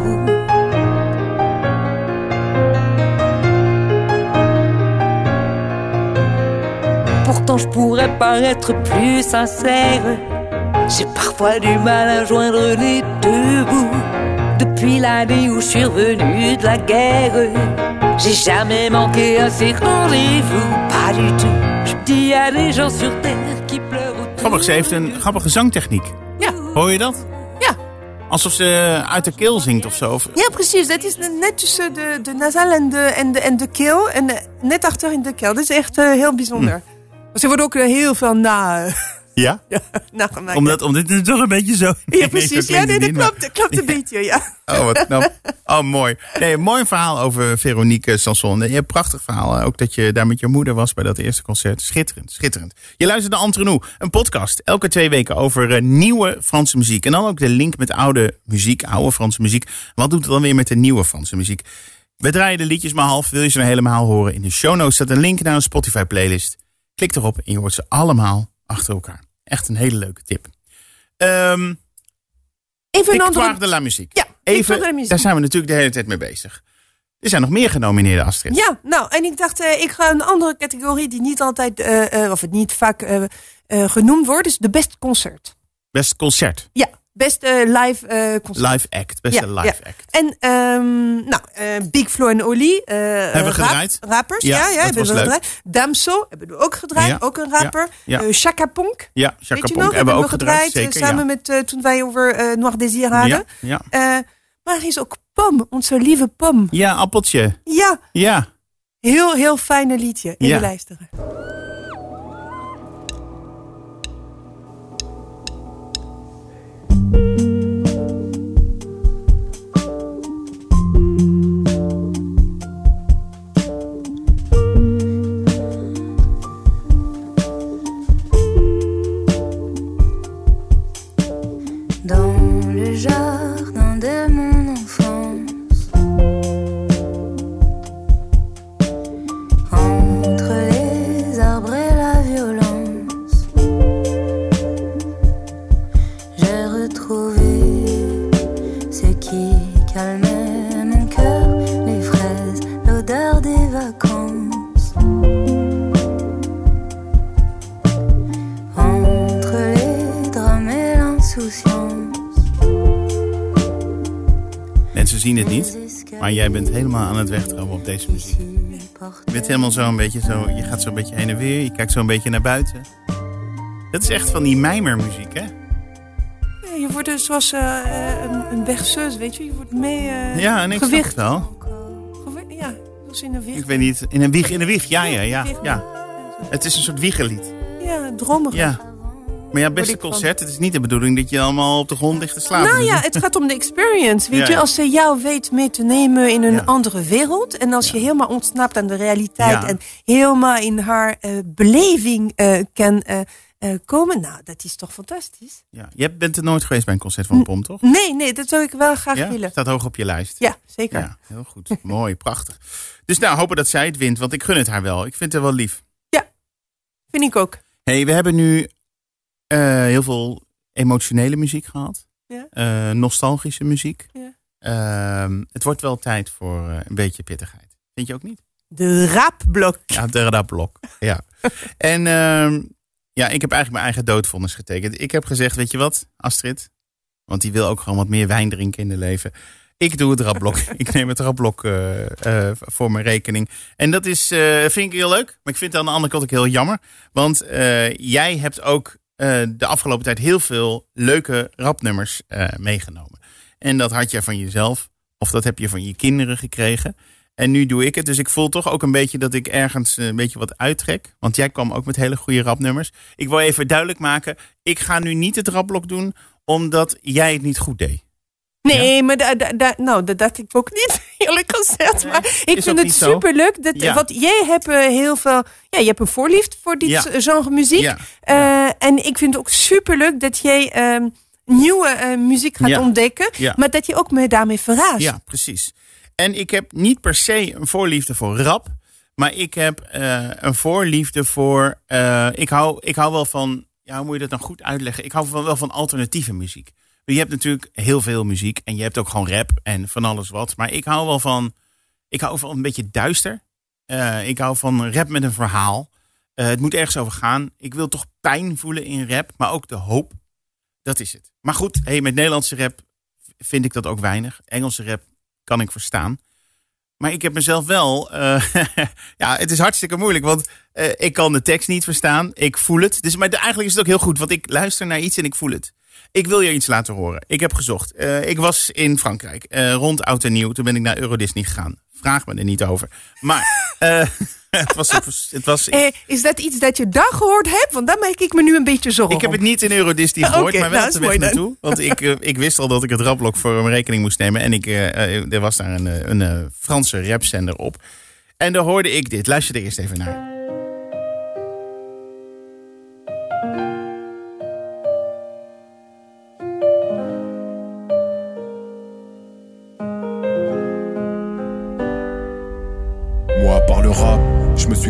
Pourtant je pourrais paraître plus sincère. J'ai parfois du mal à joindre les deux bouts. Depuis l'année où je suis revenu de la guerre, j'ai jamais manqué à ces rendez-vous. Pas du tout. Je dis à des gens sur terre qui pleurent autour Grappig, ze heeft een grappige zangtechniek. Ja, Hoor je dat? ja. Alsof ze uit de keel zingt of zo. Ja, precies. Dat is net tussen de, de nasal en de, en, de, en de keel. En eh, net achter in de keel. Dat is echt eh, heel bijzonder. Maar Ze wordt ook eh, heel veel na, Ja? nagemaakt. Omdat, omdat het toch een beetje zo... ja, precies. Ja, nee, dat klopt, dat klopt een beetje, ja. Oh, wat knap. Oh, mooi. Nee, een mooi verhaal over Veronique Sanson. Je hebt een prachtig verhaal. eh, Ook dat je daar met je moeder was bij dat eerste concert. Schitterend, schitterend. Je luistert naar Entre Nous, een podcast. Elke twee weken over eh, nieuwe Franse muziek. En dan ook de link met oude muziek, oude Franse muziek. Wat doet het dan weer met de nieuwe Franse muziek? We draaien de liedjes maar half. Wil je ze nou helemaal horen? In de show notes staat een link naar een Spotify playlist. Klik erop en je hoort ze allemaal achter elkaar. Echt een hele leuke tip. Ehm Even een andere... de la muziek. Ja, Even, de la muziek. daar zijn we natuurlijk de hele tijd mee bezig. Er zijn nog meer genomineerde Astrid. Ja, nou, en ik dacht, eh, ik ga een andere categorie die niet altijd, eh, eh, of het niet vaak genoemd wordt, is de best concert. Best concert. Ja, Beste live eh, concert. Live act, beste Ja, live ja. act. En ehm, nou, eh, Big Flo en Oli. eh, Hebben we rap- gedraaid? Rappers, Ja, ja, hebben was we gedraaid. Damso hebben we ook gedraaid, ook een rapper. Eh, Chaka Ponk, Ja, Chaka Ponk hebben we ook gedraaid. eh, Zeker, samen met eh, toen wij over eh Noir Désir hadden. Ja. Eh, maar er is ook Pom, onze lieve Pom. ja, appeltje. Ja, Ja. heel, heel fijne liedje. Even Ja. luisteren. Dans jij bent helemaal aan het wegdromen op deze muziek. Je bent helemaal zo een beetje zo, je gaat zo een beetje heen en weer, je kijkt zo een beetje naar buiten. Dat is echt van die mijmermuziek, hè? Ja, je wordt dus zoals eh, eh, een, een berceuse, weet je. Je wordt mee eh, Ja, en ik gewicht. het wel. Ja, zoals in een wicht. Ik weet niet, in een wieg, in een wieg, ja, ja, ja, ja. Het is een soort wiegelied. Ja, dromerig. Ja. Maar ja, beste concert, het is niet de bedoeling dat je allemaal op de grond ligt te slapen. Nou ja, het gaat om de experience. Weet Ja, je, ja. als ze jou weet mee te nemen in een Ja. andere wereld. En als je helemaal ontsnapt aan de realiteit. Ja. En helemaal in haar eh, beleving eh, kan eh, komen. Nou, dat is toch fantastisch? Ja. Je bent er nooit geweest bij een concert van Pom, toch? Nee, nee, dat zou ik wel graag Ja, willen. staat hoog op je lijst. Ja, zeker. Ja, heel goed. Mooi, prachtig. Dus nou, hopen dat zij het wint, want ik gun het haar wel. Ik vind het wel lief. Vind ik ook. hey, we hebben nu eh, heel veel emotionele muziek gehad. Ja. Eh, nostalgische muziek. Ja. Ehm, het wordt wel tijd voor eh, een beetje pittigheid. Vind je ook niet? De rapblok. Ja, de radblok. Ja. en ehm, ja, ik heb eigenlijk mijn eigen doodvonnis getekend. Ik heb gezegd, weet je wat, Astrid? Want die wil ook gewoon wat meer wijn drinken in de leven. Ik doe het rapblok. ik neem het rapblok voor mijn rekening. En dat is, vind ik heel leuk. Maar ik vind het aan de andere kant ook heel jammer. Want jij hebt ook de afgelopen tijd heel veel leuke rapnummers eh, meegenomen. En dat had je van jezelf. Of dat heb je van je kinderen gekregen. En nu doe ik het. Dus ik voel toch ook een beetje dat ik ergens eh, een beetje wat uittrek. Want jij kwam ook met hele goede rapnummers. Ik wil even duidelijk maken. Ik ga nu niet het rapblok doen. Omdat jij het niet goed deed. Nee, maar da, da, da- nou, dat dacht ik ook niet, eerlijk gezegd. maar ik is vind het superleuk. Dat, Ja. Want jij hebt eh, heel veel... Ja, je hebt een voorliefde voor dit Ja. genre muziek. Ja. Eh, en ik vind het ook superleuk dat jij ehm, nieuwe eh, muziek gaat ontdekken. Maar dat je ook me daarmee verraast. Ja, precies. En ik heb niet per se een voorliefde voor rap. Maar ik heb eh, een voorliefde voor. eh, ik, hou, ik hou wel van. Ja, hoe moet je dat dan goed uitleggen? Ik hou van, wel van alternatieve muziek. Je hebt natuurlijk heel veel muziek. En je hebt ook gewoon rap en van alles wat. Maar ik hou wel van. Ik hou van een beetje duister. Eh, ik hou van rap met een verhaal. Eh, het moet ergens over gaan. Ik wil toch pijn voelen in rap. Maar ook de hoop. Dat is het. Maar goed, hey, met Nederlandse rap vind ik dat ook weinig. Engelse rap kan ik verstaan. Maar ik heb mezelf wel. eh, ja, het is hartstikke moeilijk. Want ik kan de tekst niet verstaan. Ik voel het. Dus, maar eigenlijk is het ook heel goed. Want ik luister naar iets en ik voel het. Ik wil je iets laten horen. Ik heb gezocht. Eh, ik was in Frankrijk eh, rond oud en nieuw. Toen ben ik naar Euro Disney gegaan. Vraag me er niet over. Maar eh, het was. Het was Eh, is dat iets dat je daar gehoord hebt? Want daar maak ik me nu een beetje zorgen ik heb het niet in Euro Disney gehoord, maar wel nou, weg mooi dan. naartoe. Want ik, ik wist al dat ik het rapblok voor mijn rekening moest nemen. En ik, er was daar een, een Franse rapzender op. En daar hoorde ik dit. Luister er eerst even naar.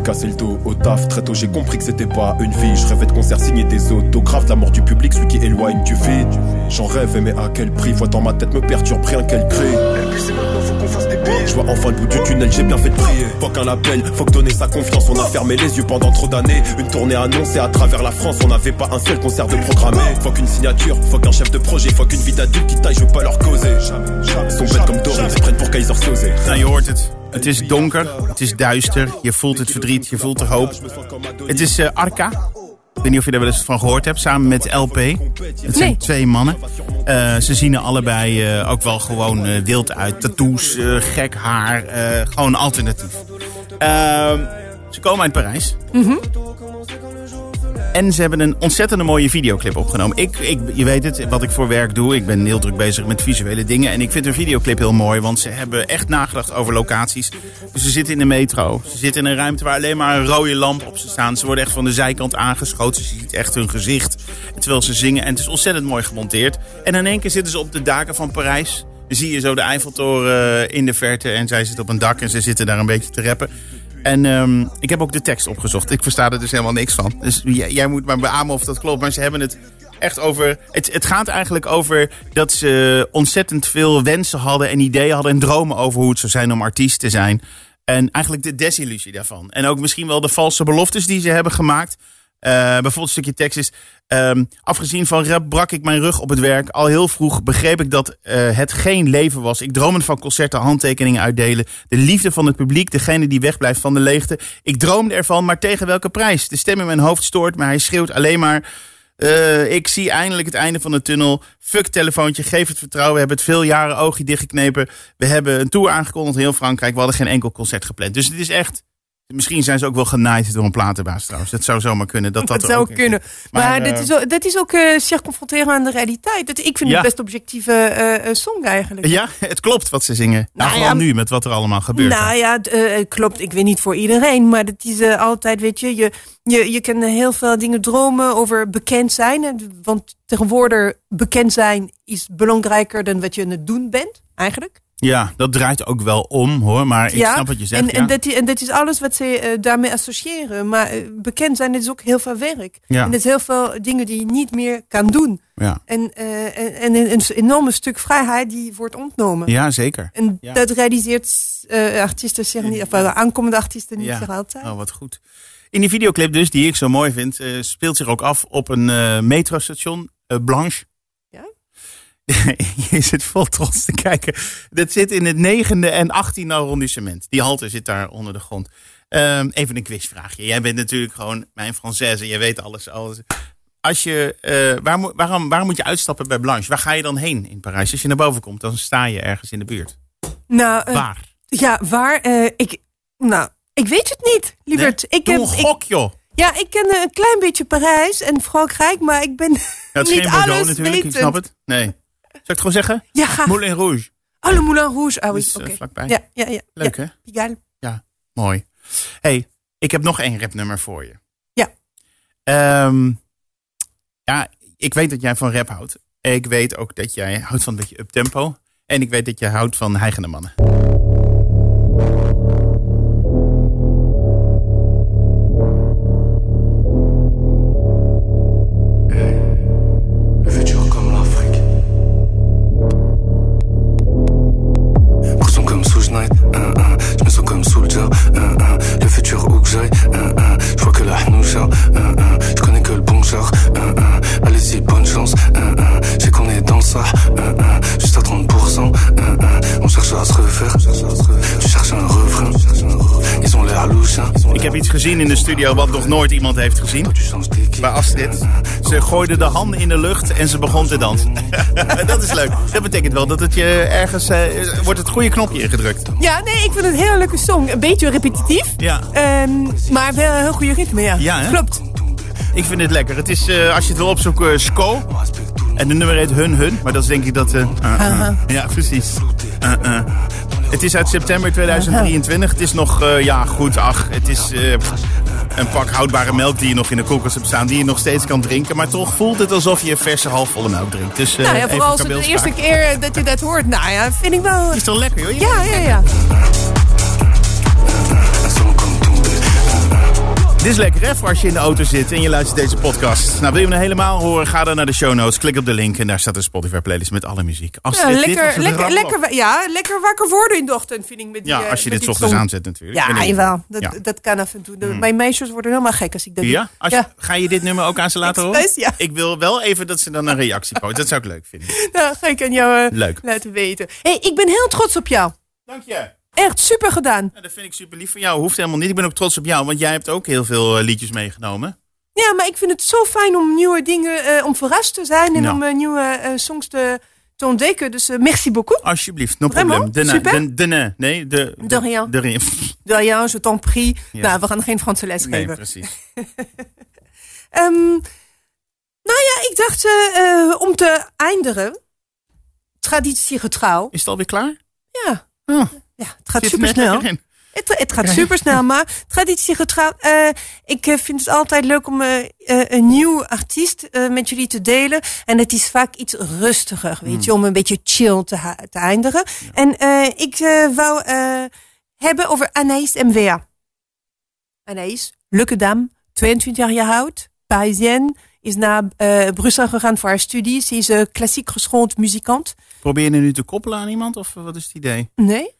Cassé le dos au taf. Très tôt, j'ai compris que c'était pas une vie. Je rêvais de concerts signés des autographes, de la mort du public, celui qui éloigne du vide. J'en rêve, mais à quel prix? Voix dans ma tête me perturbe, rien qu'elle crée. Et puis c'est maintenant, faut qu'on Je vois enfin le bout du tunnel, j'ai bien fait de prier. Faut qu'un appel, faut que donner sa confiance. On a fermé les yeux pendant trop d'années. Une tournée annoncée à travers la France, on n'avait pas un seul concert de programmé. Faut qu'une signature, faut qu'un chef de projet, faut qu'une vie d'adulte qui taille, je veux pas leur causer. Ils sont bêtes comme Doris, ils se prennent pour Kaiser het. Het is donker, het is duister. Je voelt het verdriet, je voelt de hoop. Het is eh, Arca. Ik weet niet of je daar wel eens van gehoord hebt, samen met LP. Het zijn Nee. twee mannen. Eh, ze zien er allebei eh, ook wel gewoon wild uit. Tattoos, gek haar, gewoon alternatief. Ehm, ze komen uit Parijs. En ze hebben een ontzettende mooie videoclip opgenomen. Ik, ik, je weet het, wat ik voor werk doe. Ik ben heel druk bezig met visuele dingen. En ik vind een videoclip heel mooi. Want ze hebben echt nagedacht over locaties. Dus ze zitten in de metro. Ze zitten in een ruimte waar alleen maar een rode lamp op ze staan. Ze worden echt van de zijkant aangeschoten. Je ziet echt hun gezicht. Terwijl ze zingen. En het is ontzettend mooi gemonteerd. En in één keer zitten ze op de daken van Parijs. Dan zie je zo de Eiffeltoren in de verte. En zij zitten op een dak en ze zitten daar een beetje te rappen. En ehm, ik heb ook de tekst opgezocht. Ik versta er dus helemaal niks van. Dus jij, moet maar beamen of dat klopt. Maar ze hebben het echt over. Het, het gaat eigenlijk over dat ze ontzettend veel wensen hadden en ideeën hadden en dromen over hoe het zou zijn om artiest te zijn. En eigenlijk de desillusie daarvan. En ook misschien wel de valse beloftes die ze hebben gemaakt. Eh, bijvoorbeeld een stukje tekst is. ehm, afgezien van rap brak ik mijn rug op het werk. Al heel vroeg begreep ik dat eh, het geen leven was. Ik droomde van concerten, handtekeningen uitdelen. De liefde van het publiek, degene die wegblijft van de leegte. Ik droomde ervan, maar tegen welke prijs? De stem in mijn hoofd stoort, maar hij schreeuwt alleen maar. eh, ik zie eindelijk het einde van de tunnel. Fuck telefoontje, geef het vertrouwen. We hebben het veel jaren oogje dichtgeknepen. We hebben een tour aangekondigd in heel Frankrijk. We hadden geen enkel concert gepland. Dus het is echt. Misschien zijn ze ook wel genaaid door een platenbaas trouwens. Dat zou zomaar kunnen. Dat, dat, Dat zou ook kunnen. zit. Maar, eh, dat, is ook, dat is ook eh, zeer confronteren aan de realiteit. Dat, ik vind Ja. het best objectieve eh, eh, song eigenlijk. Ja, het klopt wat ze zingen. Nou, Nou ja, nu met wat er allemaal gebeurt. Nou ja, eh, klopt. Ik weet niet voor iedereen, maar het is eh, altijd, weet je, je, je, je kan heel veel dingen dromen over bekend zijn. Want tegenwoordig bekend zijn is belangrijker dan wat je aan het doen bent, eigenlijk. Ja, dat draait ook wel om hoor. Maar ik snap wat je zegt. en, ja. en, dat, en dat is alles wat ze eh, daarmee associëren. Maar eh, bekend zijn, is ook heel veel werk. Ja. En dat is heel veel dingen die je niet meer kan doen. ja. En, eh, en, en een, enorme stuk vrijheid die wordt ontnomen. ja, zeker. En dat realiseert artiesten zich niet, of aankomende artiesten niet zich altijd. Oh, wat goed. In die videoclip dus, die ik zo mooi vind, speelt zich ook af op een metrostation, Blanche. Je zit vol trots te kijken. Dat zit in het negende en achttiende arrondissement. Die halte zit daar onder de grond. Ehm, even een quizvraagje. Jij bent natuurlijk gewoon mijn Française. Je weet alles. alles. Als je, eh, waar, waarom, waar moet je uitstappen bij Blanche? Waar ga je dan heen in Parijs? Als je naar boven komt, dan sta je ergens in de buurt. Nou, eh, Waar? ja, waar? eh, ik, nou, ik weet het niet, lieverd. Nee? Ik Doe heb, een ik, gok, joh. ja, ik ken een klein beetje Parijs en Frankrijk, maar ik ben Ja, het is niet geen Bordeaux alles natuurlijk, ik snap het. Nee. Zal ik het gewoon zeggen? Ja. Moulin Rouge. Oh, le Moulin Rouge. Ah, oui, Dus, eh, vlakbij. Ja, ja, ja. Leuk ja. hè? Pigalle. Mooi. hey, ik heb nog één rapnummer voor je. Ja. Ehm, ja, ik weet dat jij van rap houdt. Ik weet ook dat jij houdt van een beetje uptempo. En ik weet dat jij houdt van heigende mannen. Heb iets gezien in de studio wat nog nooit iemand heeft gezien. Bij Astrid. Ze gooide de handen in de lucht en ze begon te dansen. dat is leuk. Dat betekent wel dat het je ergens... eh, wordt het goede knopje ingedrukt. Ja, nee, ik vind het een hele leuke song. Een beetje repetitief, Ja. ehm, maar wel een heel goede ritme, ja. Ja, hè? Klopt. Ik vind het lekker. Het is, eh, als je het wil opzoeken, uh, Sco. En de nummer heet Hun Hun. Maar dat is denk ik dat... eh, uh, uh. Ja, precies. Het is uit september 2023. Het is nog, eh, ja goed, ach. Het is eh, een pak houdbare melk die je nog in de koelkast hebt staan. Die je nog steeds kan drinken. Maar toch voelt het alsof je verse halfvolle melk drinkt. Dus, eh, nou ja, vooral als het de eerste keer dat je dat hoort. Nou ja, vind ik wel... Is toch lekker, joh? Ja, ja, ja. Elles Dit is lekker hè, als je in de auto zit en je luistert deze podcast. Nou, wil je hem helemaal horen, ga dan naar de show notes. Klik op de link en daar staat een Spotify playlist met alle muziek. Als Ja, dit- dit lekker, lekker, lekker, ja, lekker wakker worden in de ochtend, vind ik. Met die, Ja, eh, als je dit die ochtends aanzet natuurlijk. Ja, jawel. Dat, Ja. dat kan af en toe. De- Mijn meisjes worden helemaal gek als ik dat Ja? Als je, Ja. Ga je dit nummer ook aan ze laten horen? Ja. Ik wil wel even dat ze dan een reactie posten. Dat zou ik leuk vinden. Ja, ga ik aan jou eh, Leuk. laten weten. hey, ik ben heel trots op jou. Dank je. Echt super gedaan. Ja, dat vind ik super lief van jou. Hoeft helemaal niet. Ik ben ook trots op jou, want jij hebt ook heel veel eh, liedjes meegenomen. Ja, maar ik vind het zo fijn om nieuwe dingen, eh, om verrast te zijn en om eh, nieuwe songs te, te ontdekken. Dus merci beaucoup. Alsjeblieft, no probleem. De, de, de, ne. nee, de, De rien. De rien. De rien, je t'en prie. Ja. Nou, we gaan geen Franse les Nee, geven. precies. Ehm, nou ja, ik dacht om te eindigen. Traditiegetrouw. Is het alweer klaar? Ja. Oh, Ja, het gaat er super snel. Het, het gaat super snel, maar traditiegetrouw. eh ik eh, vind het altijd leuk om eh, een nieuw artiest met jullie te delen. En het is vaak iets rustiger, weet je, om een beetje chill te, eindigen. En ik wou hebben over Anaïs MWA. Anaïs, leuke dame, 22 jaar oud, Parisienne. Is naar Brussel gegaan voor haar studie. Ze is klassiek geschoold muzikant. Probeer je nu te koppelen aan iemand of wat is het idee? Nee?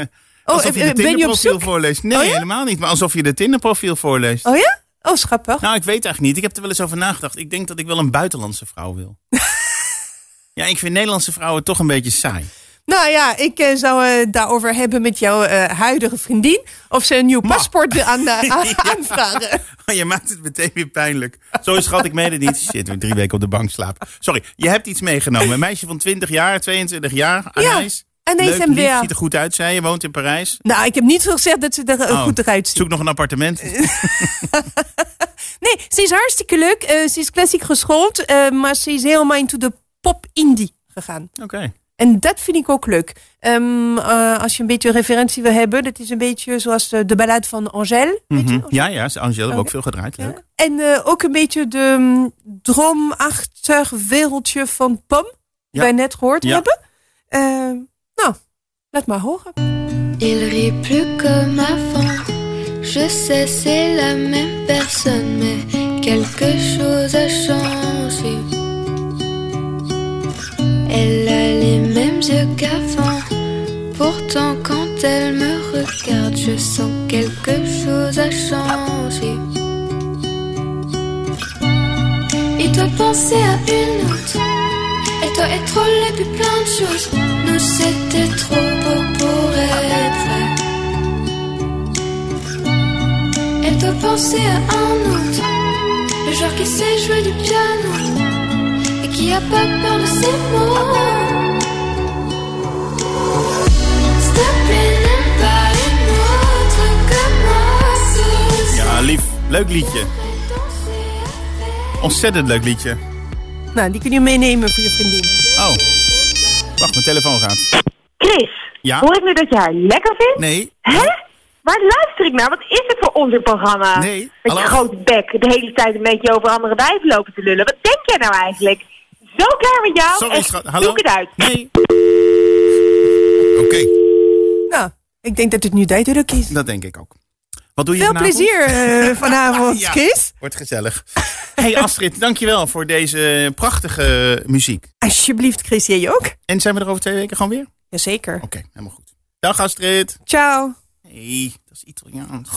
Oh, alsof je eh, de je op Tinderprofiel zoek? voorleest. Nee, Oh ja? helemaal niet. Maar alsof je de Tinderprofiel voorleest. Oh ja? Oh, schappig. Nou, ik weet eigenlijk niet. Ik heb er wel eens over nagedacht. Ik denk dat ik wel een buitenlandse vrouw wil. ja, ik vind Nederlandse vrouwen toch een beetje saai. Nou ja, ik eh, zou eh, daarover hebben met jouw eh, huidige vriendin. Of ze een nieuw paspoort aan, eh, aan- aanvragen. Oh, je maakt het meteen weer pijnlijk. Zo schat ik mede niet. Shit, weer drie weken op de bank slapen. Sorry, je hebt iets meegenomen. Een meisje van 20 jaar, 22 jaar. Anijs. Anaïs Leuk, MWA. lief, ziet er goed uit, zei je. Woont in Parijs. Nou, ik heb niet gezegd dat ze er Oh, goed eruit ziet. Zoek nog een appartement. Nee, ze is hartstikke leuk. Eh, ze is klassiek geschoold. eh, maar ze is helemaal into de pop-indie gegaan. Oké. En dat vind ik ook leuk. Ehm, eh, als je een beetje referentie wil hebben. Dat is een beetje zoals de, de ballade van Angèle. Mhm. Ja, ja, Angel hebben we ook veel gedraaid. Leuk. En ook een beetje de mm, droomachtig wereldje van Pom. Die Ja. wij net gehoord Ja. hebben. Eh, nou, laat maar horen. Il rit plus comme avant. Je sais, c'est la même personne, mais quelque chose a changé. Elle a les mêmes yeux qu'avant. Pourtant, quand elle me regarde, je sens quelque chose a changé. Il doit penser à une autre. Être et puis plein de choses. Nous, c'était trop beau pour être vrai. Elle doit penser à un autre. Le genre qui sait jouer du piano. Et qui a pas peur de ses mots. Moi. Ce Ja, lief. Leuk liedje. Ontzettend leuk liedje. Nou, die kun je meenemen voor je vriendin. Oh. Wacht, mijn telefoon gaat. Chris, Ja? hoor ik nu dat je haar lekker vindt? Nee. Hè? Waar luister ik naar? Wat is het voor onzin programma? Nee, Met je grote bek de hele tijd een beetje over andere wijven lopen te lullen. Wat denk jij nou eigenlijk? Zo klaar met jou? Sorry, schat. Hallo? zoek het uit. Nee. Oké, Nou, ik denk dat het nu duidelijk is. dat denk ik ook. Wat doe je Veel vanavond? plezier eh, vanavond, Ja. Chris. Wordt gezellig. Hey Astrid, dankjewel voor deze prachtige muziek. Alsjeblieft, Chris, jij ook? En zijn we er over twee weken gewoon weer? Jazeker. Oké, helemaal goed. Dag Astrid. Ciao. Nee, dat is Italiaans.